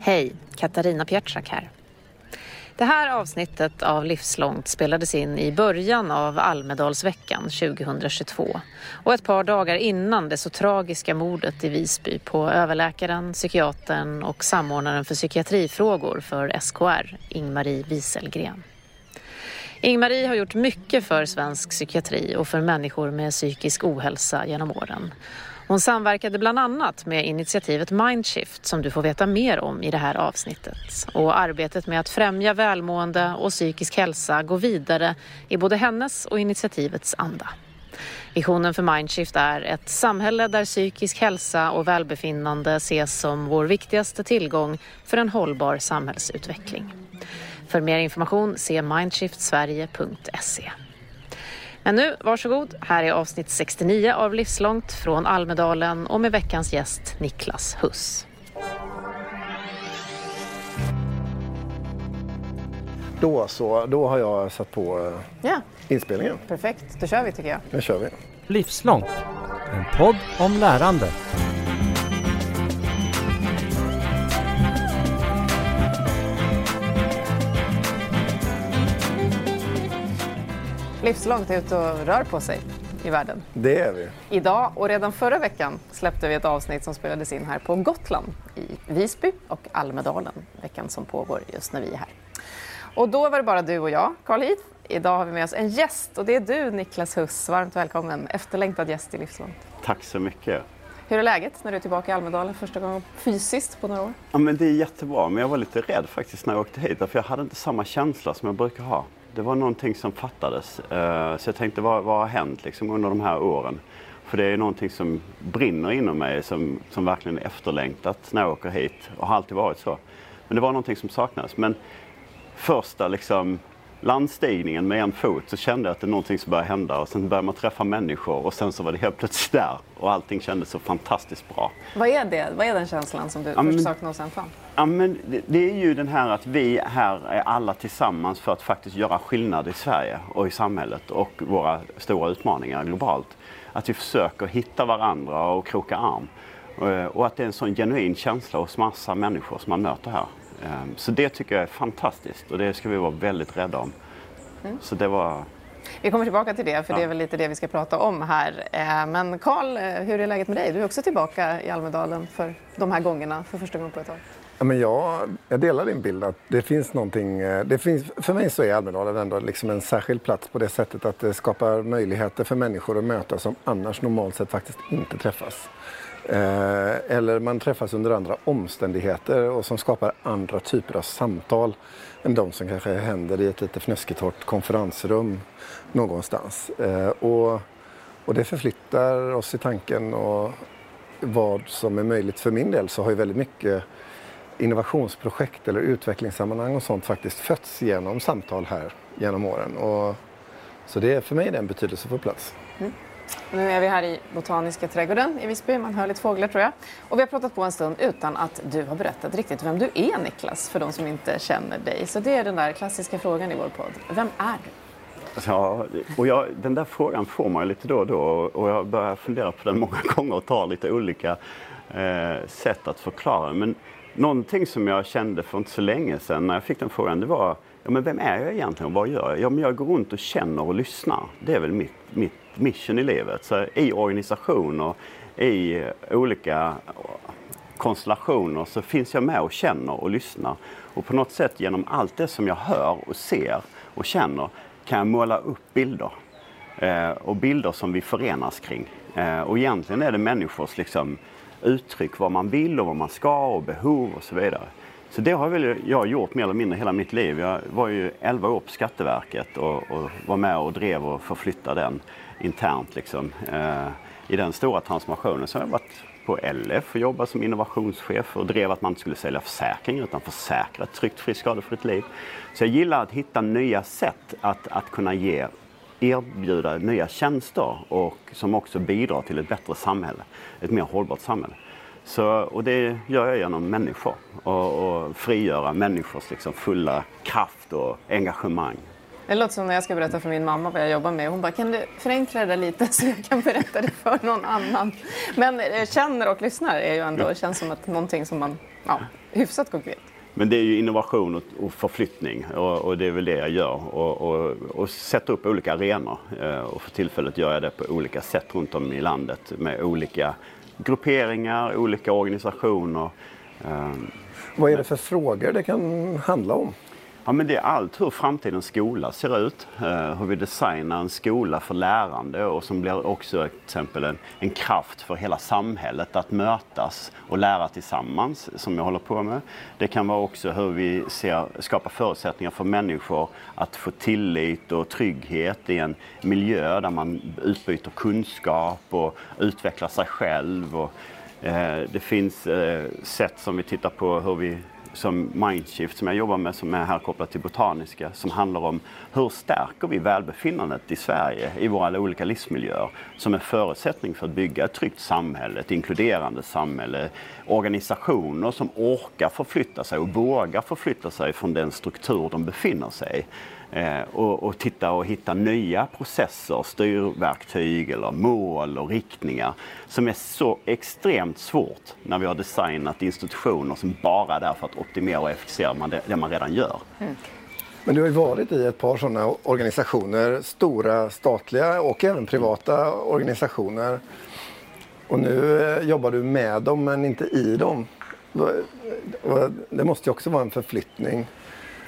Hej, Katarina Pietschak här. Det här avsnittet av Livslångt spelades in i början av Almedalsveckan 2022 och ett par dagar innan det så tragiska mordet i Visby på överläkaren, psykiatern och samordnaren för psykiatrifrågor för SKR, Ingmarie Wieselgren. Ingmarie har gjort mycket för svensk psykiatri och för människor med psykisk ohälsa genom åren. Hon samverkade bland annat med initiativet Mindshift som du får veta mer om i det här avsnittet. Och arbetet med att främja välmående och psykisk hälsa går vidare i både hennes och initiativets anda. Visionen för Mindshift är ett samhälle där psykisk hälsa och välbefinnande ses som vår viktigaste tillgång för en hållbar samhällsutveckling. För mer information se mindshiftsverige.se. Men nu, varsågod. Här är avsnitt 69 av Livslångt från Almedalen och med veckans gäst Niklas Huss. Då så, då har jag satt på eh, Ja, inspelningen. perfekt. Då kör vi tycker jag. Nu kör vi. Livslångt. En podd om lärande. Livslångt ute och rör på sig i världen. Det är vi. Idag och redan förra veckan släppte vi ett avsnitt som spelades in här på Gotland i Visby och Almedalen, veckan som pågår just när vi är här. Och då var det bara du och jag, Carl Heath. Idag har vi med oss en gäst och det är du Niklas Huss. Varmt välkommen, efterlängtad gäst i Livslångt. Tack så mycket. Hur är läget när du är tillbaka i Almedalen första gången fysiskt på några år? Ja, men det är jättebra, men jag var lite rädd faktiskt när jag åkte hit. För jag hade inte samma känsla som jag brukar ha. Det var någonting som fattades. Eh, så jag tänkte, vad, vad har hänt liksom, under de här åren? För det är någonting som brinner inom mig, som, som verkligen är efterlängtat när jag åker hit. Och har alltid varit så. Men det var någonting som saknades. Men första liksom, landstigningen med en fot så kände jag att det är någonting som började hända. Och sen började man träffa människor och sen så var det helt plötsligt där. Och allting kändes så fantastiskt bra. Vad är det? Vad är den känslan som du men- först saknade och sen fann? Ja, men det, det är ju den här att vi här är alla tillsammans för att faktiskt göra skillnad i Sverige och i samhället och våra stora utmaningar globalt. Att vi försöker hitta varandra och kroka arm. Eh, Och att det är en sån genuin känsla hos massa människor som man möter här. Eh, Så det tycker jag är fantastiskt och det ska vi vara väldigt rädda om. Så det var... Vi kommer tillbaka till det, för det Ja. är väl lite det vi ska prata om här. Eh, Men Karl, eh, hur är läget med dig? Du är också tillbaka i Almedalen för de här gångerna, för första gången på ett tag. Ja, men jag, jag delar din bild att det finns någonting. eh, Det finns, för mig så är Almedalen ändå liksom en särskild plats på det sättet att det skapar möjligheter för människor att mötas som annars normalt sett faktiskt inte träffas. Eh, eller man träffas under andra omständigheter och som skapar andra typer av samtal än de som kanske händer i ett lite fnösketort konferensrum någonstans. Eh, och, och det förflyttar oss i tanken och vad som är möjligt för min del så har ju väldigt mycket innovationsprojekt eller utvecklingssammanhang och sånt faktiskt fötts genom samtal här genom åren. Och, så det för mig är det en betydelsefull plats. Mm. Nu är vi här i Botaniska trädgården i Visby. Man hör lite fåglar tror jag. Och vi har pratat på en stund utan att du har berättat riktigt vem du är Niklas, för de som inte känner dig. Så det är den där klassiska frågan i vår podd. Vem är du? Ja, och jag, den där frågan får man ju lite då och då och jag börjar fundera på den många gånger och tar lite olika eh, sätt att förklara. Men någonting som jag kände för inte så länge sedan när jag fick den frågan det var ja, men vem är jag egentligen och vad gör jag? Ja, men jag går runt och känner och lyssnar. Det är väl mitt, mitt mission i livet. Så I organisationer, i olika konstellationer så finns jag med och känner och lyssnar. Och på något sätt genom allt det som jag hör och ser och känner kan jag måla upp bilder. Eh, och bilder som vi förenas kring. Eh, och egentligen är det människors liksom, uttryck vad man vill och vad man ska och behov och så vidare. Så det har väl jag gjort mer eller mindre hela mitt liv. Jag var ju 11 år på Skatteverket och, och var med och drev och förflyttade den internt liksom, eh, i den stora transformationen. Så har jag varit på LF och jobbat som innovationschef och drev att man inte skulle sälja försäkringar utan försäkra ett tryggt, friskt, skadefritt liv. Så jag gillar att hitta nya sätt att, att kunna ge erbjuda nya tjänster och som också bidrar till ett bättre samhälle, ett mer hållbart samhälle. Så, och det gör jag genom människor och, och frigöra människors liksom fulla kraft och engagemang. Det låter som när jag ska berätta för min mamma vad jag jobbar med. Hon bara, kan du förenkla det där lite så jag kan berätta det för någon annan? Men eh, känner och lyssnar är ju ändå, känns som att någonting som man, ja, hyfsat konkret. Men det är ju innovation och, och förflyttning och, och, det är väl det jag gör. Och, och, och sätta upp olika arenor. Eh, och för tillfället gör jag det på olika sätt runt om i landet med olika grupperingar, olika organisationer. Ehm. Vad är det för frågor det kan handla om? Ja, men det är allt hur framtidens skola ser ut, eh, hur vi designar en skola för lärande och som blir också till exempel en, en kraft för hela samhället att mötas och lära tillsammans, som jag håller på med. Det kan vara också hur vi ser, skapar förutsättningar för människor att få tillit och trygghet i en miljö där man utbyter kunskap och utvecklar sig själv. Och, eh, det finns eh, sätt som vi tittar på hur vi som Mindshift som jag jobbar med som är här kopplat till Botaniska som handlar om hur stärker vi välbefinnandet i Sverige i våra olika livsmiljöer som en förutsättning för att bygga ett tryggt samhälle, ett inkluderande samhälle, organisationer som orkar förflytta sig och vågar förflytta sig från den struktur de befinner sig i. Eh, och, och, titta och hitta nya processer, styrverktyg eller mål och riktningar som är så extremt svårt när vi har designat institutioner som bara är där för att optimera och effektivisera det, det man redan gör. Mm. Men du har ju varit i ett par sådana organisationer, stora statliga och även privata organisationer. Och nu eh, jobbar du med dem men inte i dem. Det måste ju också vara en förflyttning.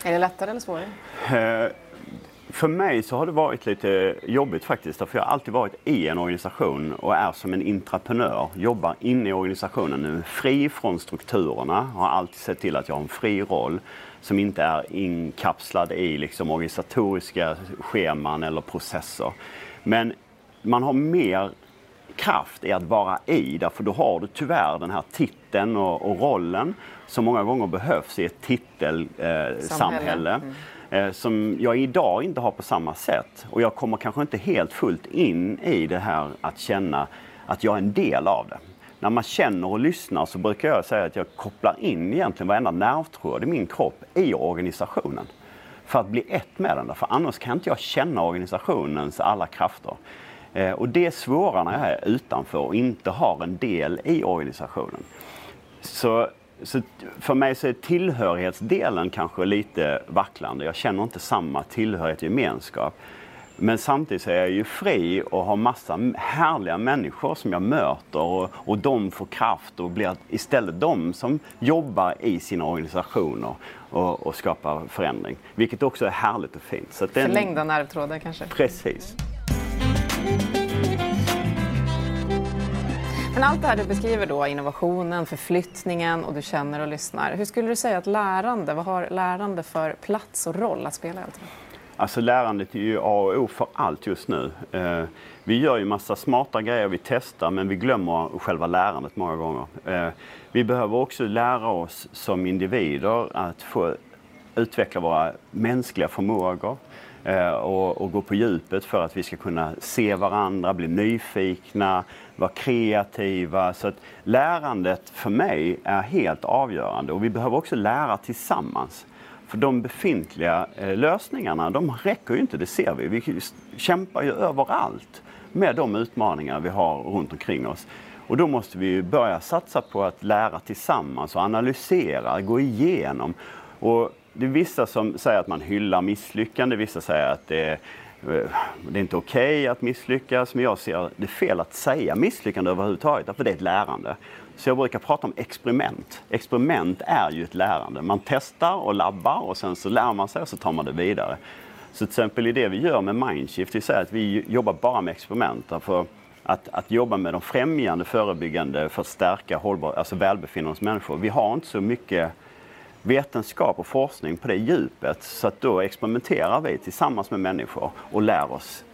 Är det lättare eller svårare? Eh, för mig så har det varit lite jobbigt faktiskt. För jag har alltid varit i en organisation och är som en intraprenör. Jobbar inne i organisationen nu, fri från strukturerna. Har alltid sett till att jag har en fri roll som inte är inkapslad i liksom organisatoriska scheman eller processer. Men man har mer kraft i att vara i, därför då har du tyvärr den här titeln och, och rollen som många gånger behövs i ett titelsamhälle. Eh, mm. eh, som jag idag inte har på samma sätt. Och jag kommer kanske inte helt fullt in i det här att känna att jag är en del av det. När man känner och lyssnar så brukar jag säga att jag kopplar in egentligen varenda nervtråd i min kropp i organisationen. För att bli ett med den, för annars kan inte jag känna organisationens alla krafter. Eh, och det är svårare när jag är utanför och inte har en del i organisationen. Så, så för mig så är tillhörighetsdelen kanske lite vacklande. Jag känner inte samma tillhörighet gemenskap. Men samtidigt så är jag ju fri och har massa härliga människor som jag möter och, och de får kraft och blir istället de som jobbar i sina organisationer och, och skapar förändring. Vilket också är härligt och fint. Så Förlängda nervtrådar kanske? Precis. Men allt det här du beskriver då, innovationen, förflyttningen och du känner och lyssnar. Hur skulle du säga att lärande, vad har lärande för plats och roll att spela i allt Alltså lärandet är ju A och O för allt just nu. Eh, vi gör ju massa smarta grejer, vi testar, men vi glömmer själva lärandet många gånger. Eh, vi behöver också lära oss som individer att få utveckla våra mänskliga förmågor eh, och, och, gå på djupet för att vi ska kunna se varandra, bli nyfikna, vara kreativa. Så att lärandet för mig är helt avgörande och vi behöver också lära tillsammans. För de befintliga eh, lösningarna, de räcker ju inte, det ser vi. Vi kämpar ju överallt med de utmaningar vi har runt omkring oss. Och då måste vi börja satsa på att lära tillsammans och analysera, gå igenom. Och det är vissa som säger att man hyllar misslyckande, vissa säger att det är Eh, det är inte okej okay att misslyckas, men jag ser det fel att säga misslyckande överhuvudtaget, för det är ett lärande. Så jag brukar prata om experiment. Experiment är ju ett lärande. Man testar och labbar och sen så lär man sig och så tar man det vidare. Så till exempel i det vi gör med Mindshift, vi säger att vi jobbar bara med experiment. För att, att jobba med de främjande, förebyggande för att stärka hållbar, alltså välbefinnande hos människor. Vi har inte så mycket vetenskap och forskning på det djupet. Så att då experimenterar vi tillsammans med människor och lär oss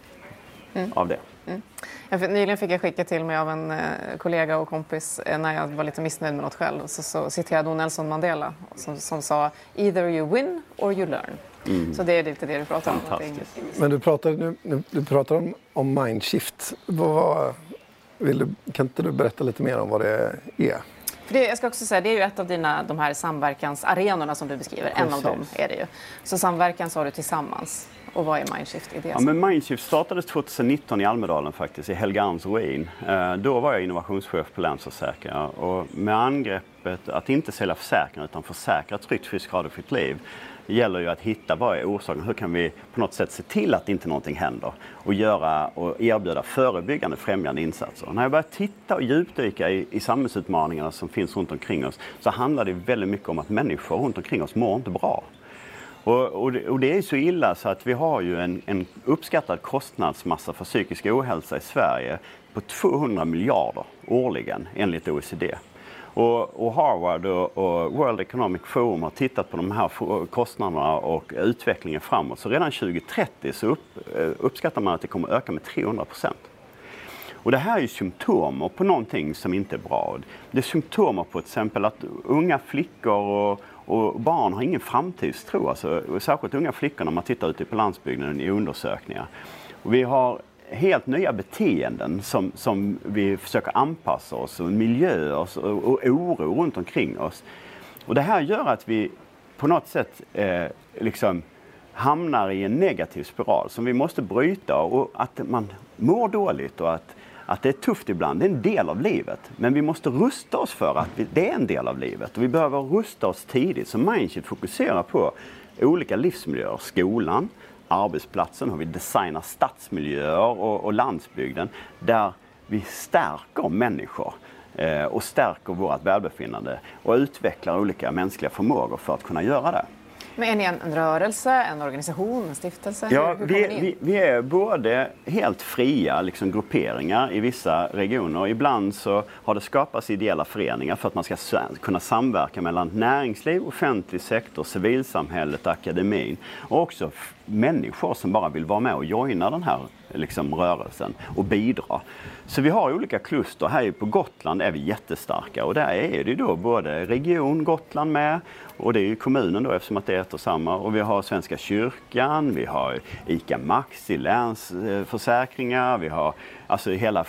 mm. av det. Mm. nyligen fick jag skicka till mig av en eh, kollega och kompis eh, när jag var lite missnöjd med något själv. Så, så citerade hon Nelson Mandela som, som sa “Either you win or you learn”. Mm. Så det är lite det du pratar om. Men du pratar, nu, du pratar om, om mindshift. Vad, vill du, kan inte du berätta lite mer om vad det är? För det, jag ska också säga, det är ju ett av dina de här samverkansarenorna som du beskriver. Precis. En av dem är det ju. Så samverkan sa du tillsammans. Och vad är Mindshift i det? Ja, men Mindshift startades 2019 i Almedalen faktiskt, i Helgeands ruin. Eh, då var jag innovationschef på Länsförsäkringar och med angreppet att inte sälja försäkringar utan försäkra tryggt, friskt, skadefritt liv det gäller ju att hitta vad är orsaken, hur kan vi på något sätt se till att inte någonting händer och, göra, och erbjuda förebyggande främjande insatser. När jag börjar titta och djupdyka i, i samhällsutmaningarna som finns runt omkring oss så handlar det väldigt mycket om att människor runt omkring oss mår inte bra. Och, och, det, och, det, är så illa så att vi har ju en, en uppskattad kostnadsmassa för psykisk ohälsa i Sverige på 200 miljarder årligen enligt OECD. Och, och Harvard och, och, World Economic Forum har tittat på de här kostnaderna och utvecklingen framåt. Så redan 2030 så upp, eh, uppskattar man att det kommer öka med 300 procent. Och det här är ju symptomer på någonting som inte är bra. Det är symptomer på till exempel att unga flickor och, och barn har ingen framtidstro. Alltså, särskilt unga flickor när man tittar ute på landsbygden i undersökningar. Och vi har helt nya beteenden som, som vi försöker anpassa oss och miljöer och, och oro runt omkring oss. Och det här gör att vi på något sätt eh, liksom hamnar i en negativ spiral som vi måste bryta och att man mår dåligt och att, att det är tufft ibland, det är en del av livet. Men vi måste rusta oss för att vi, det är en del av livet och vi behöver rusta oss tidigt. Så Mindshift fokuserar på olika livsmiljöer, skolan, arbetsplatsen, hur vi designar stadsmiljöer och, och landsbygden där vi stärker människor eh, och stärker vårt välbefinnande och utvecklar olika mänskliga förmågor för att kunna göra det. Men är ni en, rörelse, en organisation, en stiftelse? Ja, hur, hur vi, vi, vi, är både helt fria liksom, grupperingar i vissa regioner. Ibland så har det skapats ideella föreningar för att man ska kunna samverka mellan näringsliv, offentlig sektor, civilsamhället, akademin och också människor som bara vill vara med och joina den här liksom, rörelsen och bidra. Så vi har olika kluster. Här på Gotland är vi jättestarka och där är det då både region Gotland med och det är ju kommunen då eftersom att det är ett och samma. Och vi har Svenska kyrkan, vi har ICA Maxi, Länsförsäkringar, vi har alltså hela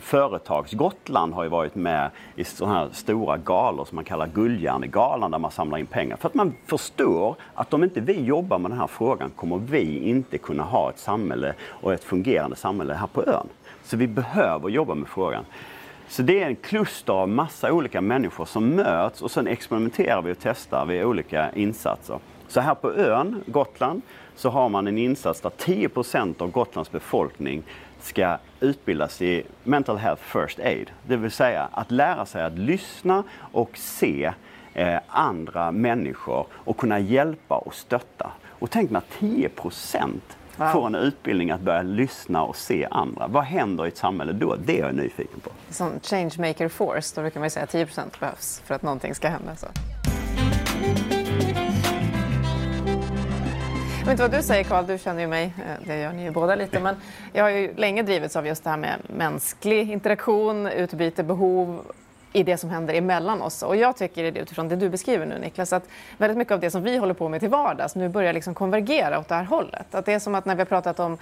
företags... Gotland har ju varit med i sådana här stora galor som man kallar Guldhjärnegalan där man samlar in pengar. För att man förstår att om inte vi jobbar med den här frågan kommer vi inte kunna ha ett samhälle och ett fungerande samhälle här på ön. Så vi behöver jobba med frågan. Så det är en kluster av massa olika människor som möts och sen experimenterar vi och testar vid olika insatser. Så här på ön, Gotland, så har man en insats där 10% av Gotlands befolkning ska utbildas i Mental Health First Aid. Det vill säga att lära sig att lyssna och se eh, andra människor och kunna hjälpa och stötta. Och tänk när 10 wow. får en utbildning att börja lyssna och se andra. Vad händer i ett samhälle då? Det är jag nyfiken på. Som changemaker force, då brukar man säga att 10 behövs för att någonting ska hända. Så. Jag vet inte vad du säger Karl, du känner ju mig, eh, det gör ni ju båda lite, men jag har ju länge drivits av just det här med mänsklig interaktion, utbyte, behov i det som händer emellan oss. Och jag tycker utifrån det du beskriver nu Niklas, att väldigt mycket av det som vi håller på med till vardags nu börjar liksom konvergera åt det här hållet. Att det är som att när vi har pratat om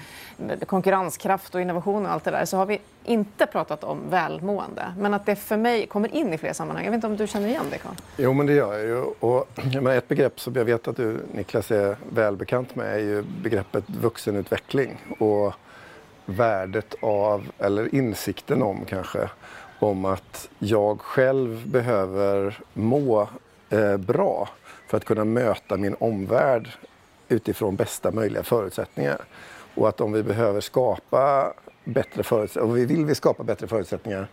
konkurrenskraft och innovation och allt det där så har vi inte pratat om välmående. Men att det för mig kommer in i fler sammanhang. Jag vet inte om du känner igen det Carl? Jo men det gör jag ju. Och, ett begrepp som jag vet att du Niklas är välbekant med är ju begreppet vuxenutveckling. Och värdet av, eller insikten om kanske, om att jag själv behöver må eh, bra för att kunna möta min omvärld utifrån bästa möjliga förutsättningar. Och att om vi behöver skapa bättre förutsättningar, och vi vill vi skapa bättre förutsättningar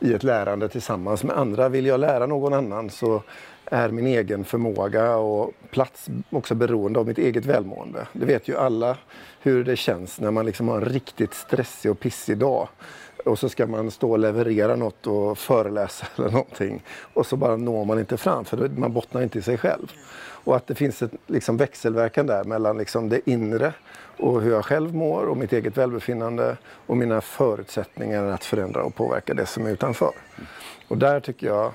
i ett lärande tillsammans med andra. Vill jag lära någon annan så är min egen förmåga och plats också beroende av mitt eget välmående. Det vet ju alla hur det känns när man liksom har en riktigt stressig och pissig dag och så ska man stå och leverera något och föreläsa eller någonting. Och så bara når man inte fram för man bottnar inte i sig själv. Och att det finns ett liksom, växelverkan där mellan liksom, det inre och hur jag själv mår och mitt eget välbefinnande och mina förutsättningar att förändra och påverka det som är utanför. Och där tycker jag,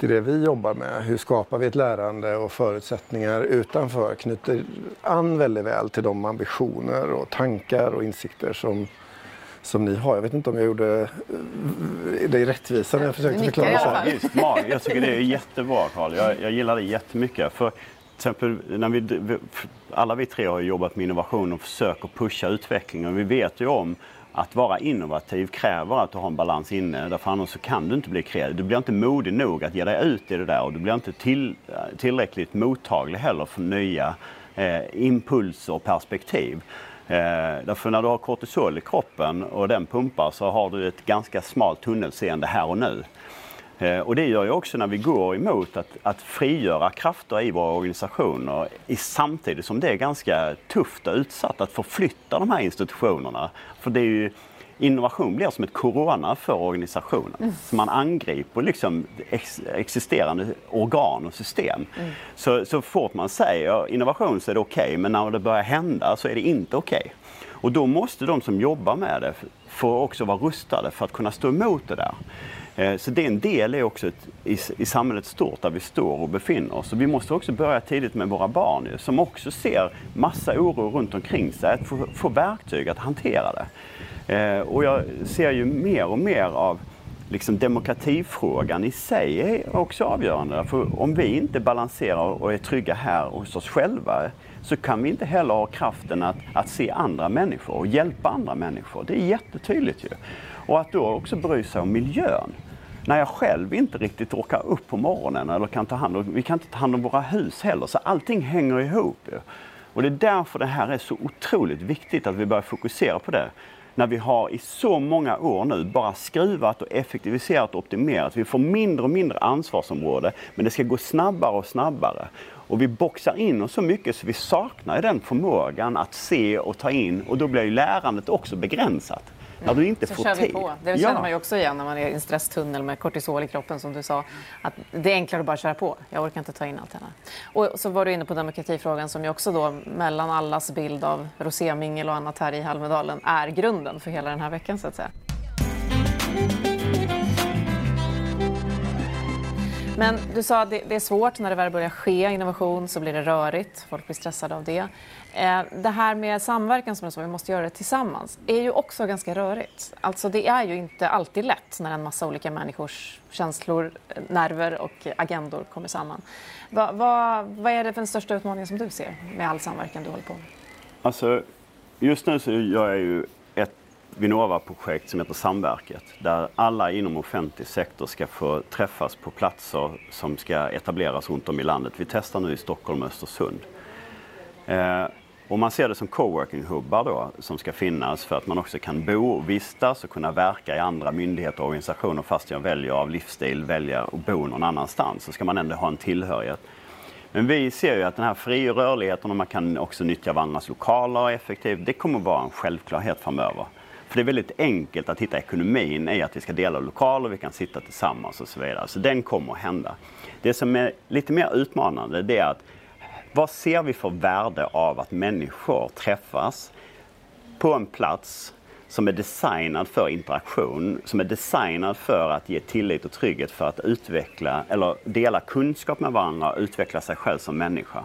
det är det vi jobbar med. Hur skapar vi ett lärande och förutsättningar utanför knyter an väldigt väl till de ambitioner och tankar och insikter som som ni har. Jag vet inte om jag gjorde eh, det rättvisa när jag försökte förklara. Ja, visst, jag tycker det är jättebra Carl. Jag, jag gillar det jättemycket. För exempel när vi, alla vi tre har jobbat med innovation och försöker pusha utvecklingen. Vi vet ju om att vara innovativ kräver att du har en balans inne. Därför annars så kan du inte bli kreativ. Du blir inte modig nog att ge dig ut i det där och du blir inte till, tillräckligt mottaglig heller för nya eh, impulser och perspektiv. Eh, därför när du har kortisol i kroppen och den pumpar så har du ett ganska smalt tunnelseende här och nu. Eh, och det gör ju också när vi går emot att, att frigöra krafter i våra organisationer i, samtidigt som det är ganska tufft och utsatt att förflytta de här institutionerna. För det är ju, innovation blir som ett corona för organisationen. Mm. Så man angriper liksom ex, existerande organ och system. Mm. Så, så fort man säger innovation så är det okej, okay, men när det börjar hända så är det inte okej. Okay. Och då måste de som jobbar med det få också vara rustade för att kunna stå emot det där. Eh, så det är en del är också ett, i, i samhället stort där vi står och befinner oss. Och vi måste också börja tidigt med våra barn som också ser massa oro runt omkring sig, att få, få verktyg att hantera det. Eh, och jag ser ju mer och mer av liksom demokratifrågan i sig är också avgörande. För om vi inte balanserar och är trygga här hos oss själva så kan vi inte heller ha kraften att, att se andra människor och hjälpa andra människor. Det är jättetydligt ju. Och att då också bry sig om miljön när jag själv inte riktigt orkar upp på morgonen eller kan ta hand om, vi kan inte ta hand om våra hus heller, så allting hänger ihop. Och det är därför det här är så otroligt viktigt att vi börjar fokusera på det. När vi har i så många år nu bara skruvat och effektiviserat och optimerat. Vi får mindre och mindre ansvarsområde, men det ska gå snabbare och snabbare. Och vi boxar in oss så mycket så vi saknar den förmågan att se och ta in och då blir ju lärandet också begränsat. När du inte så får kör vi på. Det känner man ju också igen när man är i en stresstunnel med kortisol i kroppen som du sa. Att det är enklare att bara köra på. Jag orkar inte ta in allt det här. Och så var du inne på demokratifrågan som ju också då mellan allas bild av rosémingel och annat här i Halmedalen är grunden för hela den här veckan så att säga. Men du sa att det är svårt när det väl börjar ske innovation så blir det rörigt. Folk blir stressade av det. Eh, det här med samverkan som så, vi måste göra det tillsammans, är ju också ganska rörigt. Alltså det är ju inte alltid lätt när en massa olika människors känslor, nerver och agendor kommer samman. Va, va, vad är det för den största utmaningen som du ser med all samverkan du håller på med? Alltså, just nu så gör jag ju Vinnova-projekt som heter Samverket där alla inom offentlig sektor ska få träffas på platser som ska etableras runt om i landet. Vi testar nu i Stockholm och Östersund. Eh, och man ser det som coworking-hubbar då som ska finnas för att man också kan bo och vistas och kunna verka i andra myndigheter och organisationer fast jag väljer av livsstil, väljer att bo någon annanstans så ska man ändå ha en tillhörighet. Men vi ser ju att den här fria rörligheten och man kan också nyttja varandras lokaler effektivt, det kommer vara en självklarhet framöver. För det är väldigt enkelt att hitta ekonomin i att vi ska dela lokaler, vi kan sitta tillsammans och så vidare. Så den kommer att hända. Det som är lite mer utmanande det är att vad ser vi för värde av att människor träffas på en plats som är designad för interaktion, som är designad för att ge tillit och trygghet för att utveckla eller dela kunskap med varandra och utveckla sig själv som människa.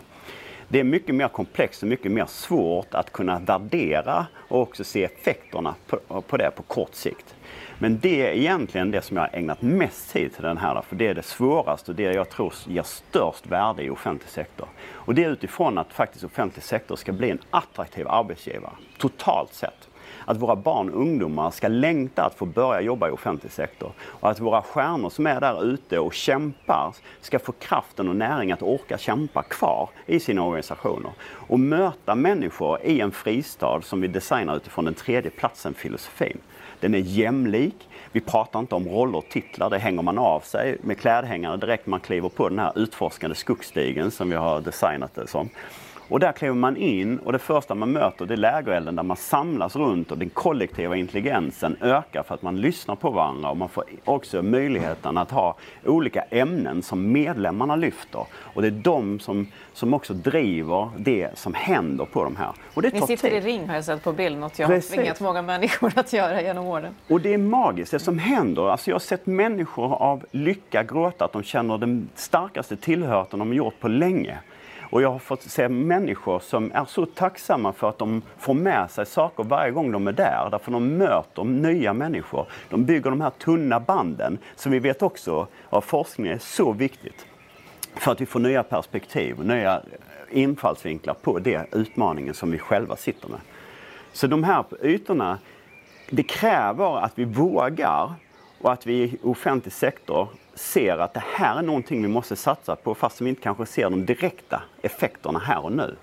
Det är mycket mer komplext och mycket mer svårt att kunna värdera och också se effekterna på, på det på kort sikt. Men det är egentligen det som jag har ägnat mest tid till den här, för det är det svåraste och det jag tror ger störst värde i offentlig sektor. Och det är utifrån att faktiskt offentlig sektor ska bli en attraktiv arbetsgivare, totalt sett att våra barn och ungdomar ska längta att få börja jobba i offentlig sektor. Och att våra stjärnor som är där ute och kämpar ska få kraften och näring att orka kämpa kvar i sina organisationer. Och möta människor i en fristad som vi designar utifrån den tredje platsen-filosofin. Den är jämlik. Vi pratar inte om roller och titlar, det hänger man av sig med klädhängare direkt man kliver på den här utforskande skogsstigen som vi har designat det som. Och där kliver man in och det första man möter det är lägerelden där man samlas runt och den kollektiva intelligensen ökar för att man lyssnar på varandra och man får också möjligheten att ha olika ämnen som medlemmarna lyfter. Och det är de som, som också driver det som händer på de här. Och det Ni sitter tid. i ring har jag sett på bild, något jag Precis. har tvingat många människor att göra genom åren. Och det är magiskt det som händer. Alltså jag har sett människor av lycka gråta att de känner den starkaste tillhörigheten de gjort på länge. Och jag har fått se människor som är så tacksamma för att de får med sig saker varje gång de är där. Därför de möter nya människor. De bygger de här tunna banden som vi vet också av forskning är så viktigt. För att vi får nya perspektiv, nya infallsvinklar på det utmaningen som vi själva sitter med. Så de här ytorna, det kräver att vi vågar och att vi i offentlig sektor ser att det här är någonting vi måste satsa på fast vi inte kanske ser de direkta effekterna här och nu.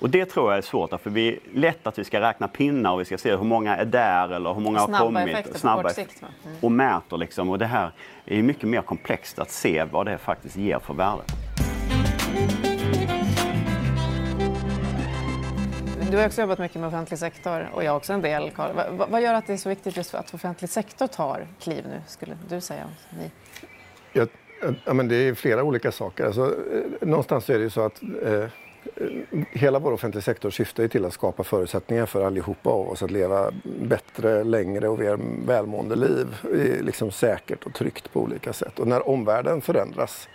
Och det tror jag är svårt, för vi är lätt att vi ska räkna pinnar och vi ska se hur många är där eller hur många snabba har kommit. Effekter snabba på kort sikt. Mm. Och mäter liksom. Och det här är mycket mer komplext att se vad det faktiskt ger för värde. Du har också jobbat mycket med offentlig sektor och jag också en del. Carl. Vad, vad gör att det är så viktigt just för att offentlig sektor tar kliv nu, skulle du säga? Ni? Jag, ja, men det är flera olika saker. Alltså, eh, någonstans är det ju så att eh, hela vår offentliga sektor syftar ju till att skapa förutsättningar för allihopa av oss att leva bättre, längre och mer välmående liv. Liksom säkert och tryggt på olika sätt. Och när omvärlden förändras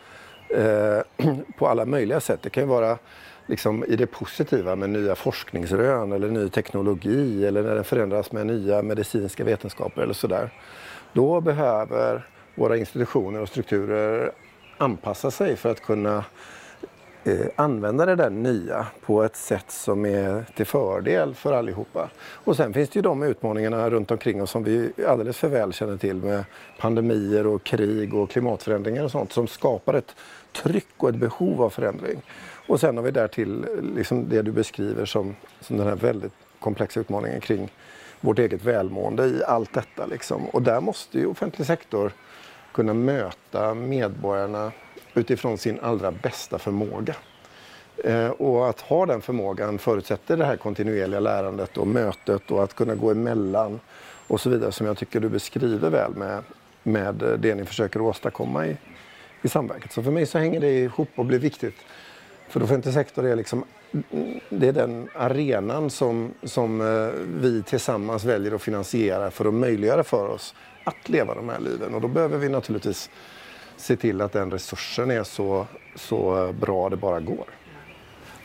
eh, på alla möjliga sätt, det kan ju vara liksom i det positiva med nya forskningsrön eller ny teknologi eller när den förändras med nya medicinska vetenskaper eller sådär. Då behöver våra institutioner och strukturer anpassa sig för att kunna eh, använda det där nya på ett sätt som är till fördel för allihopa. Och sen finns det ju de utmaningarna runt omkring oss som vi alldeles för väl känner till med pandemier och krig och klimatförändringar och sånt som skapar ett tryck och ett behov av förändring. Och sen har vi därtill liksom det du beskriver som, som den här väldigt komplexa utmaningen kring vårt eget välmående i allt detta. Liksom. Och där måste ju offentlig sektor kunna möta medborgarna utifrån sin allra bästa förmåga. Eh, och att ha den förmågan förutsätter det här kontinuerliga lärandet och mötet och att kunna gå emellan och så vidare som jag tycker du beskriver väl med, med det ni försöker åstadkomma i, i samverket. Så för mig så hänger det ihop och blir viktigt. För offentlig sektor är liksom det är den arenan som, som eh, vi tillsammans väljer att finansiera för att möjliggöra för oss att leva de här liven. Och då behöver vi naturligtvis se till att den resursen är så, så bra det bara går.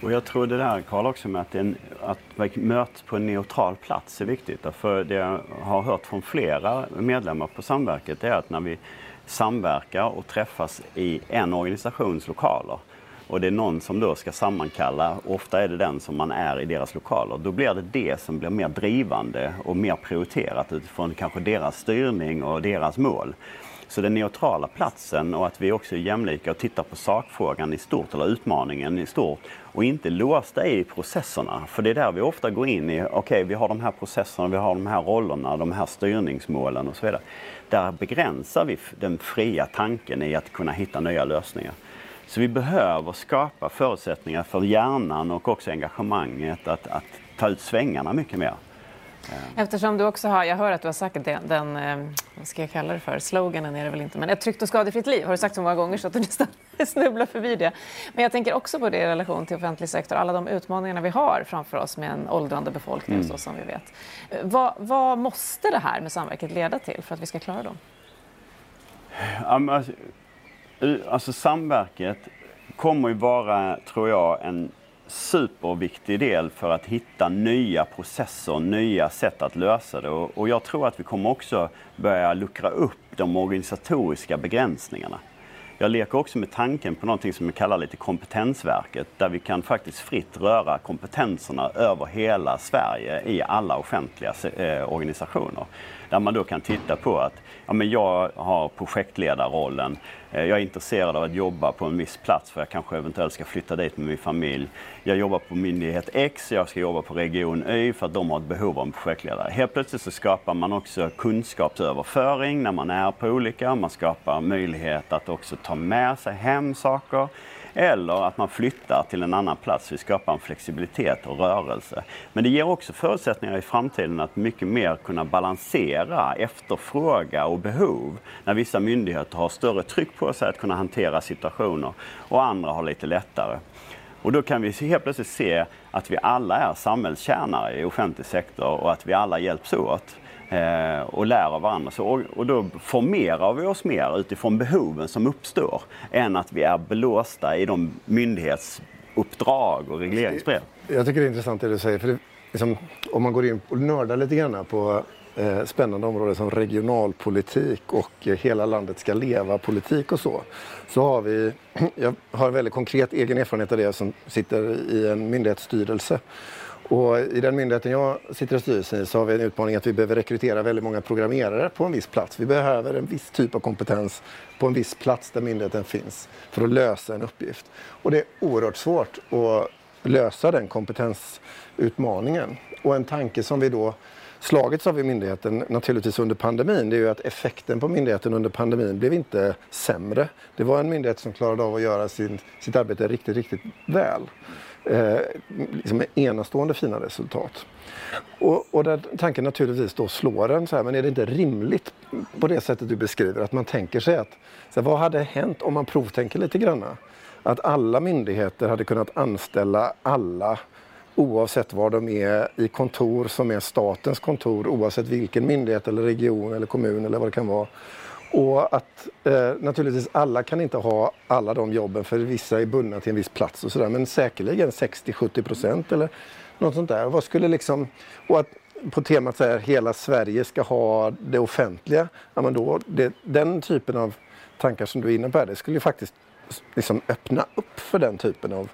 Och jag tror det där Karl också med att, en, att möts på en neutral plats är viktigt. För det jag har hört från flera medlemmar på Samverket är att när vi samverkar och träffas i en organisations lokaler och det är någon som då ska sammankalla, ofta är det den som man är i deras lokaler, då blir det det som blir mer drivande och mer prioriterat utifrån kanske deras styrning och deras mål. Så den neutrala platsen och att vi också är jämlika och tittar på sakfrågan i stort eller utmaningen i stort och inte låsta i processerna. För det är där vi ofta går in i, okej okay, vi har de här processerna, vi har de här rollerna, de här styrningsmålen och så vidare. Där begränsar vi den fria tanken i att kunna hitta nya lösningar. Så vi behöver skapa förutsättningar för hjärnan och också engagemanget att, att ta ut svängarna mycket mer. Eftersom du också har, jag hör att du har sagt den, den eh, vad ska jag kalla det för, sloganen är det väl inte, men ett tryggt och skadefritt liv har du sagt så många gånger så att du nästan snubblar förbi det. Men jag tänker också på det i relation till offentlig sektor, alla de utmaningarna vi har framför oss med en åldrande befolkning mm. så som vi vet. Vad, vad, måste det här med samverket leda till för att vi ska klara dem? Alltså, alltså samverket kommer ju vara, tror jag, en superviktig del för att hitta nya processer, nya sätt att lösa det. Och, jag tror att vi kommer också börja luckra upp de organisatoriska begränsningarna. Jag leker också med tanken på någonting som vi kallar lite kompetensverket, där vi kan faktiskt fritt röra kompetenserna över hela Sverige i alla offentliga eh, organisationer. Där man då kan titta på att ja, men jag har projektledarrollen, eh, jag är intresserad av att jobba på en viss plats för jag kanske eventuellt ska flytta dit med min familj. Jag jobbar på myndighet X, jag ska jobba på region Y för att de har ett behov av en projektledare. Helt plötsligt så skapar man också kunskapsöverföring när man är på olika, man skapar möjlighet att också ta med sig hem saker. Eller att man flyttar till en annan plats. Vi skapar en flexibilitet och rörelse. Men det ger också förutsättningar i framtiden att mycket mer kunna balansera efterfråga och behov. När vissa myndigheter har större tryck på sig att kunna hantera situationer och andra har lite lättare. Och då kan vi helt plötsligt se att vi alla är samhällstjänare i offentlig sektor och att vi alla hjälps åt eh, och lär av varandra. Så, och, och, då formerar vi oss mer utifrån behoven som uppstår än att vi är belåsta i de myndighetsuppdrag och regleringsbrev. Jag tycker det är intressant det du säger. För det, liksom, om man går in och nördar lite grann på eh, spännande områden som regionalpolitik och eh, hela landet ska leva-politik och så, så har vi, jag har en väldigt konkret egen erfarenhet av det som sitter i en myndighetsstyrelse. Och I den myndigheten jag sitter i styrelsen i så har vi en utmaning att vi behöver rekrytera väldigt många programmerare på en viss plats. Vi behöver en viss typ av kompetens på en viss plats där myndigheten finns för att lösa en uppgift. Och det är oerhört svårt att lösa den kompetensutmaningen. Och en tanke som vi då slagits av i myndigheten naturligtvis under pandemin det är ju att effekten på myndigheten under pandemin blev inte sämre. Det var en myndighet som klarade av att göra sin, sitt arbete riktigt, riktigt väl. Eh, liksom enastående fina resultat. Och, och där tanken naturligtvis då slår en så här, men är det inte rimligt på det sättet du beskriver att man tänker sig att så här, vad hade hänt om man provtänker lite granna? Att alla myndigheter hade kunnat anställa alla oavsett var de är i kontor som är statens kontor oavsett vilken myndighet eller region eller kommun eller vad det kan vara. Och att eh, naturligtvis alla kan inte ha alla de jobben för vissa är bundna till en viss plats och sådär men säkerligen 60-70 procent eller något sånt där. Vad skulle liksom, och att på temat så här, hela Sverige ska ha det offentliga, ja, men då, det, den typen av tankar som du är inne på här, det skulle ju faktiskt liksom öppna upp för den typen av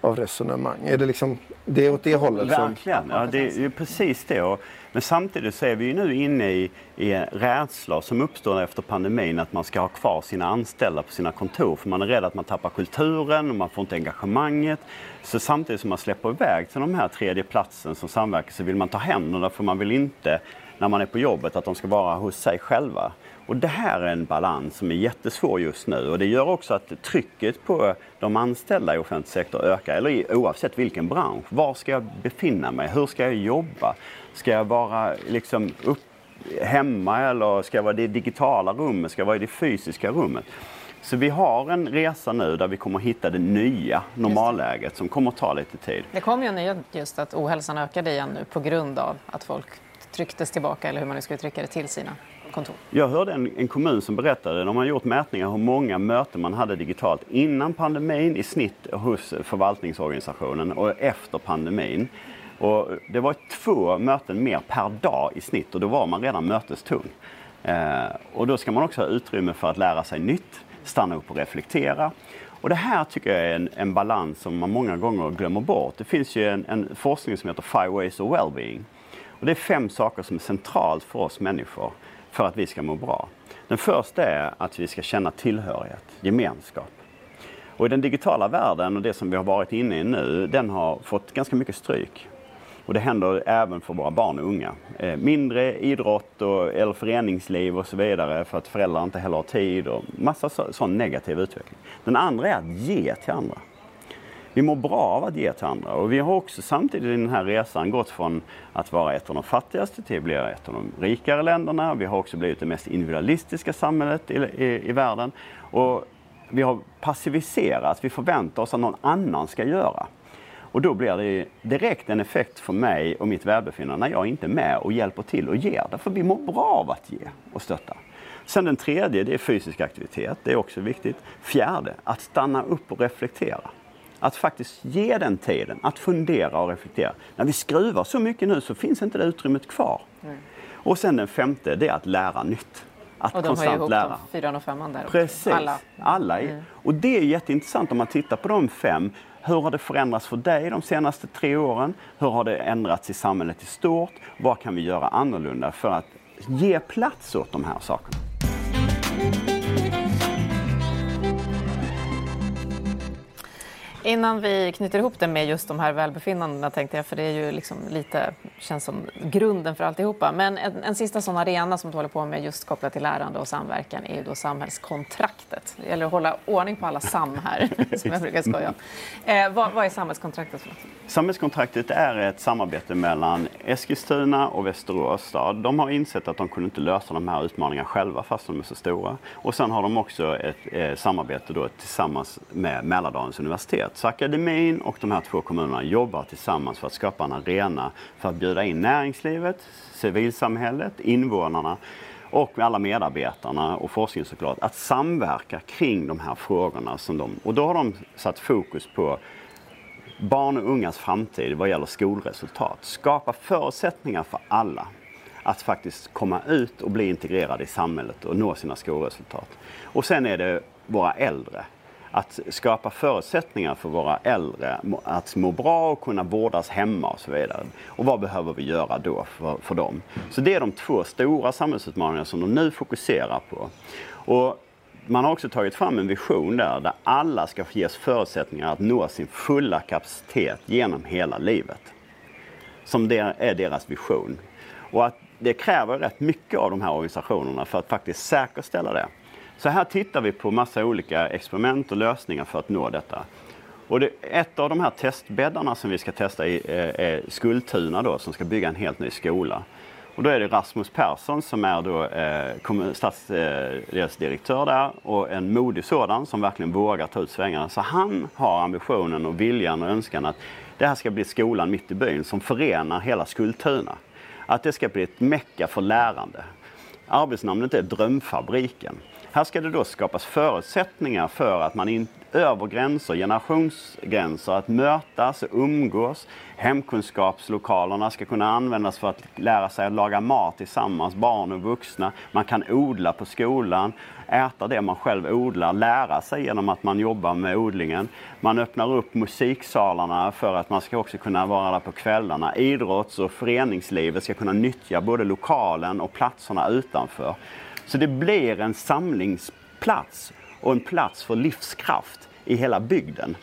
av resonemang? Är det liksom det är åt det hållet? Verkligen, som... ja, det är ju precis det. Men samtidigt så är vi ju nu inne i, i rädslor som uppstår efter pandemin att man ska ha kvar sina anställda på sina kontor för man är rädd att man tappar kulturen och man får inte engagemanget. Så samtidigt som man släpper iväg till de här tredje platsen som samverkar så vill man ta händerna för man vill inte när man är på jobbet att de ska vara hos sig själva. Och det här är en balans som är jättesvår just nu och det gör också att trycket på de anställda i offentlig sektor ökar, eller i, oavsett vilken bransch. Var ska jag befinna mig? Hur ska jag jobba? Ska jag vara liksom upp, hemma eller ska jag vara i det digitala rummet? Ska jag vara i det fysiska rummet? Så vi har en resa nu där vi kommer att hitta det nya normalläget som kommer att ta lite tid. Det kom ju en nyhet just att ohälsan ökade igen nu på grund av att folk trycktes tillbaka, eller hur man nu ska uttrycka det, till sina kontor. Jag hörde en, en kommun som berättade, de har gjort mätningar hur många möten man hade digitalt innan pandemin i snitt hos förvaltningsorganisationen och efter pandemin. Och det var två möten mer per dag i snitt och då var man redan mötestung. Eh, och då ska man också ha utrymme för att lära sig nytt, stanna upp och reflektera. Och det här tycker jag är en, en balans som man många gånger glömmer bort. Det finns ju en, en forskning som heter Five Ways of Wellbeing. Och det är fem saker som är centralt för oss människor för att vi ska må bra. Den första är att vi ska känna tillhörighet, gemenskap. Och i den digitala världen och det som vi har varit inne i nu, den har fått ganska mycket stryk. Och det händer även för våra barn och unga. Eh, mindre idrott och, eller föreningsliv och så vidare för att föräldrar inte heller har tid och massa så, sån negativ utveckling. Den andra är att ge till andra. Vi mår bra av att ge till andra och vi har också samtidigt i den här resan gått från att vara ett av de fattigaste till att bli ett av de rikare länderna. Vi har också blivit det mest individualistiska samhället i, i, i världen. Och vi har passiviserat, vi förväntar oss att någon annan ska göra. Och då blir det direkt en effekt för mig och mitt välbefinnande när jag inte är med och hjälper till och ger. Därför vi mår bra av att ge och stötta. Sen den tredje, det är fysisk aktivitet. Det är också viktigt. Fjärde, att stanna upp och reflektera. Att faktiskt ge den tiden, att fundera och reflektera. När vi skruvar så mycket nu så finns inte det utrymmet kvar. Mm. Och sen den femte, det är att lära nytt. Att och de konstant har ihop lära. fyran och femman där Precis, alla. alla mm. Och det är jätteintressant om man tittar på de fem. Hur har det förändrats för dig de senaste tre åren? Hur har det ändrats i samhället i stort? Vad kan vi göra annorlunda för att ge plats åt de här sakerna? Innan vi knyter ihop det med just de här välbefinnandena tänkte jag, för det är ju liksom lite, känns som grunden för alltihopa. Men en, en sista sån arena som du håller på med just kopplat till lärande och samverkan är ju då samhällskontraktet. Det gäller att hålla ordning på alla SAM här, som jag brukar skoja om. Eh, vad, vad, är samhällskontraktet för något? Samhällskontraktet är ett samarbete mellan Eskilstuna och Västerås stad. De har insett att de kunde inte lösa de här utmaningarna själva fast de är så stora. Och sen har de också ett eh, samarbete då tillsammans med Mälardalens universitet. Så akademin och de här två kommunerna jobbar tillsammans för att skapa en arena för att bjuda in näringslivet, civilsamhället, invånarna och alla medarbetarna och forskningen såklart, att samverka kring de här frågorna. Som de, och då har de satt fokus på barn och ungas framtid vad gäller skolresultat. Skapa förutsättningar för alla att faktiskt komma ut och bli integrerade i samhället och nå sina skolresultat. Och sen är det våra äldre. Att skapa förutsättningar för våra äldre att må bra och kunna vårdas hemma och så vidare. Och vad behöver vi göra då för, för dem? Så det är de två stora samhällsutmaningar som de nu fokuserar på. Och man har också tagit fram en vision där, där alla ska ges förutsättningar att nå sin fulla kapacitet genom hela livet. Som det är deras vision. Och att det kräver rätt mycket av de här organisationerna för att faktiskt säkerställa det. Så här tittar vi på massa olika experiment och lösningar för att nå detta. Och det, ett av de här testbäddarna som vi ska testa i, är, är Skultuna då, som ska bygga en helt ny skola. Och då är det Rasmus Persson som är då eh, stadsdelsdirektör eh, där och en modig sådan som verkligen vågar ta ut svängarna. Så han har ambitionen och viljan och önskan att det här ska bli skolan mitt i byn som förenar hela Skultuna. Att det ska bli ett mecka för lärande. Arbetsnamnet är Drömfabriken. Här ska det då skapas förutsättningar för att man in, över gränser, generationsgränser, att mötas och umgås. Hemkunskapslokalerna ska kunna användas för att lära sig att laga mat tillsammans, barn och vuxna. Man kan odla på skolan, äta det man själv odlar, lära sig genom att man jobbar med odlingen. Man öppnar upp musiksalarna för att man ska också kunna vara där på kvällarna. Idrotts och föreningslivet ska kunna nyttja både lokalen och platserna utanför. Så det blir en samlingsplats och en plats för livskraft i hela bygden.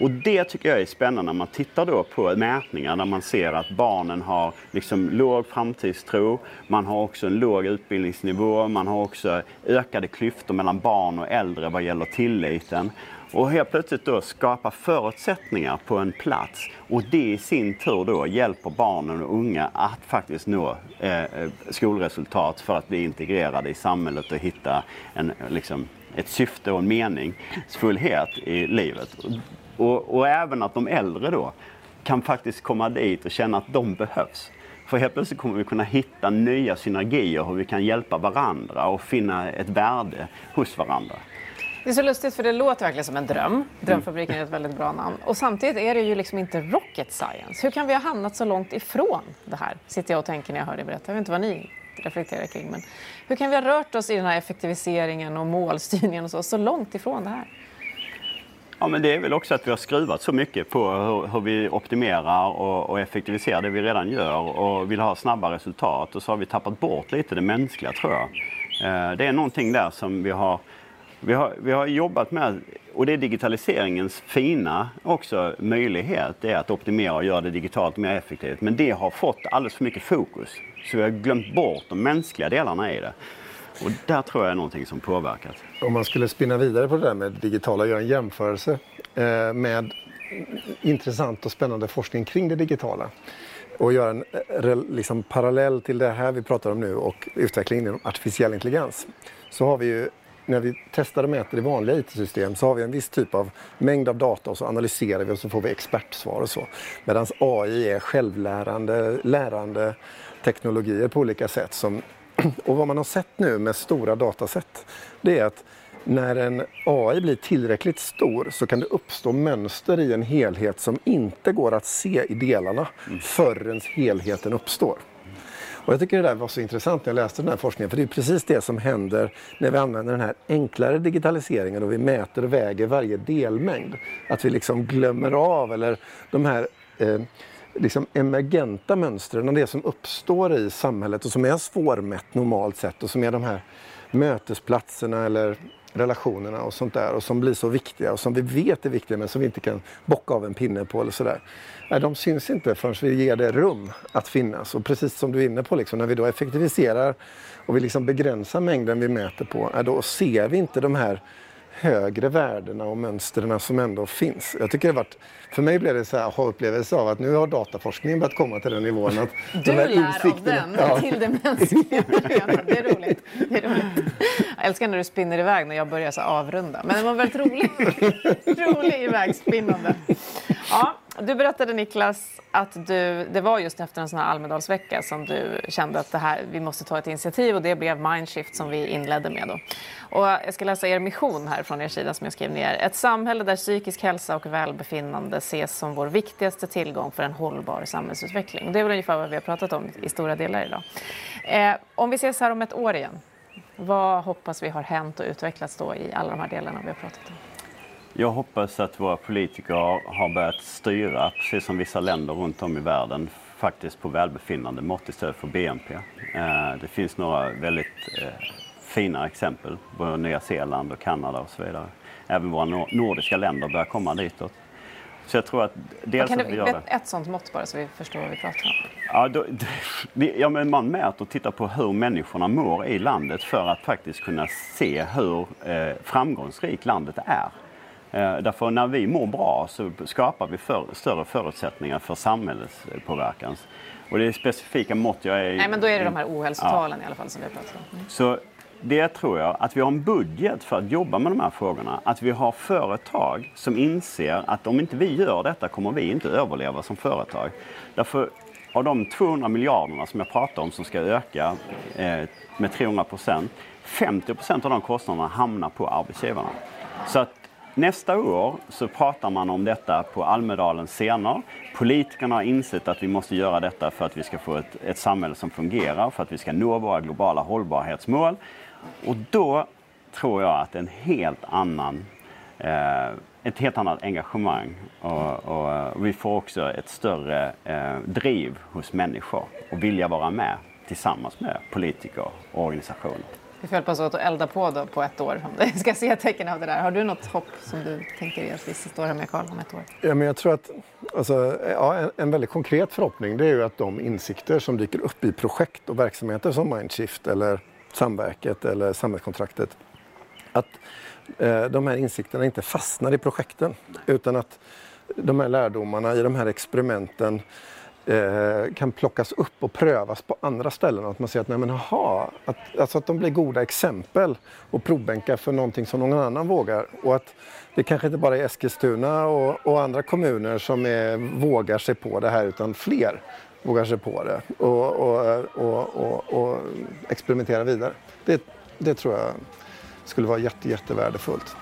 Och det tycker jag är spännande när man tittar då på mätningar där man ser att barnen har liksom låg framtidstro, man har också en låg utbildningsnivå, man har också ökade klyftor mellan barn och äldre vad gäller tilliten. Och helt plötsligt då skapa förutsättningar på en plats och det i sin tur då hjälper barnen och unga att faktiskt nå eh, eh, skolresultat för att bli integrerade i samhället och hitta en, liksom, ett syfte och en meningsfullhet i livet. Och, och även att de äldre då kan faktiskt komma dit och känna att de behövs. För helt plötsligt kommer vi kunna hitta nya synergier hur vi kan hjälpa varandra och finna ett värde hos varandra. Det är så lustigt för det låter verkligen som en dröm. Drömfabriken är ett väldigt bra namn. Och samtidigt är det ju liksom inte rocket science. Hur kan vi ha hamnat så långt ifrån det här? Sitter jag och tänker när jag hör dig berätta. Jag vet inte vad ni reflekterar kring. Men hur kan vi ha rört oss i den här effektiviseringen och målstyrningen och så, så långt ifrån det här? Ja, men det är väl också att vi har skruvat så mycket på hur, hur vi optimerar och, och, effektiviserar det vi redan gör och vill ha snabba resultat. Och så har vi tappat bort lite det mänskliga, tror jag. Eh, det är någonting där som vi har vi har, vi har jobbat med, och det är digitaliseringens fina också möjlighet, det är att optimera och göra det digitalt mer effektivt. Men det har fått alldeles för mycket fokus. Så vi har glömt bort de mänskliga delarna i det. Och där tror jag är någonting som påverkat. Om man skulle spinna vidare på det där med digitala och göra en jämförelse eh, med intressant och spännande forskning kring det digitala och göra en eh, liksom, parallell till det här vi pratar om nu och utvecklingen inom artificiell intelligens så har vi ju när vi testar och mäter i vanliga IT-system så har vi en viss typ av mängd av data och så analyserar vi och så får vi expertsvar och så. Medan AI är självlärande, lärande teknologier på olika sätt. Som, och vad man har sett nu med stora dataset det är att när en AI blir tillräckligt stor så kan det uppstå mönster i en helhet som inte går att se i delarna mm. förrän helheten uppstår. Och jag tycker det där var så intressant när jag läste den här forskningen för det är precis det som händer när vi använder den här enklare digitaliseringen och vi mäter och väger varje delmängd. Att vi liksom glömmer av eller de här eh, liksom emergenta mönstren, det som uppstår i samhället och som är svårmätt normalt sett och som är de här mötesplatserna eller relationerna och sånt där och som blir så viktiga och som vi vet är viktiga men som vi inte kan bocka av en pinne på eller sådär. Nej, de syns inte förrän vi ger det rum att finnas. Och precis som du är inne på, liksom, när vi då effektiviserar och vi liksom begränsar mängden vi mäter på, då ser vi inte de här högre värdena och mönstren som ändå finns. Jag tycker det varit, för mig blev det så här upplevelse av att nu har dataforskningen börjat komma till den nivån att du de lär av den ja. till det mänskliga. det är roligt. Det är roligt. Jag älskar när du spinner iväg när jag börjar så avrunda. Men det var väldigt roligt. rolig ivägspinnande. Ja, Du berättade Niklas att du, det var just efter en sån här Almedalsvecka som du kände att det här, vi måste ta ett initiativ och det blev Mindshift som vi inledde med. Då. Och jag ska läsa er mission här från er sida som jag skrev ner. Ett samhälle där psykisk hälsa och välbefinnande ses som vår viktigaste tillgång för en hållbar samhällsutveckling. Det är väl ungefär vad vi har pratat om i stora delar idag. Eh, om vi ses här om ett år igen, vad hoppas vi har hänt och utvecklats då i alla de här delarna vi har pratat om? Jag hoppas att våra politiker har börjat styra, precis som vissa länder runt om i världen, faktiskt på välbefinnande mått istället för BNP. Eh, det finns några väldigt eh, fina exempel, både Nya Zeeland och Kanada och så vidare. Även våra nordiska länder börjar komma ditåt. Så jag tror att dels kan att vi gör det. Ett sånt mått bara så vi förstår vad vi pratar om. Ja, då, ja, men man mäter och tittar på hur människorna mår i landet för att faktiskt kunna se hur eh, framgångsrikt landet är. Eh, därför när vi mår bra så skapar vi för, större förutsättningar för samhällspåverkan. Och det är specifika mått jag är... Nej, men då är det de här ohälsotalen ja. i alla fall som vi har pratat om. Mm. Så det tror jag, att vi har en budget för att jobba med de här frågorna. Att vi har företag som inser att om inte vi gör detta kommer vi inte överleva som företag. Därför av de 200 miljarderna som jag pratar om som ska öka eh, med 300 procent, 50 procent av de kostnaderna hamnar på arbetsgivarna. Så att Nästa år så pratar man om detta på Almedalens scener. Politikerna har insett att vi måste göra detta för att vi ska få ett, ett samhälle som fungerar, för att vi ska nå våra globala hållbarhetsmål. Och då tror jag att en helt annan, eh, ett helt annat engagemang och, och, vi får också ett större eh, driv hos människor och vilja vara med tillsammans med politiker och organisationer. Vi får hjälpas åt att elda på då på ett år om det ska se tecken av det där. Har du något hopp som du tänker dig att vi står här med Karl om ett år? Ja, men jag tror att alltså, ja, en, en, väldigt konkret förhoppning det är ju att de insikter som dyker upp i projekt och verksamheter som Mindshift eller Samverket eller Samhällskontraktet att eh, de här insikterna inte fastnar i projekten utan att de här lärdomarna i de här experimenten eh, kan plockas upp och prövas på andra ställen. Att man ser att, nej men aha, att, alltså att de blir goda exempel och provbänkar för någonting som någon annan vågar. Och att det kanske inte bara är Eskilstuna och, och andra kommuner som är, vågar sig på det här utan fler vågar sig på det och, och, och, och experimentera vidare. Det, det tror jag skulle vara jätte, jättevärdefullt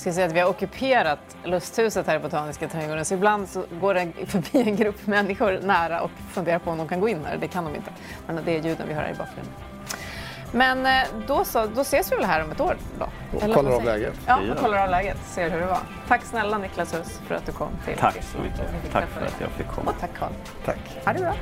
ska säga att vi har ockuperat lusthuset här i Botaniska trädgården så ibland så går det förbi en grupp människor nära och funderar på om de kan gå in här. Det kan de inte. Men det är ljuden vi hör här i bakgrunden. Men eh, då, så, då ses vi väl här om ett år då? Och Eller kollar av läget. Ja, och kollar av läget. Ser hur det var. Tack snälla Niklas Hus för att du kom till Tack så mycket. Tack för att jag fick komma. Och tack Carl. Tack. Ha det bra.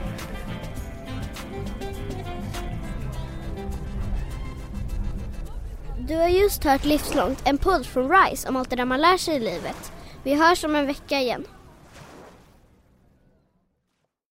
Du har just hört Livslångt, en podd från RISE om allt det där man lär sig i livet. Vi hörs om en vecka igen.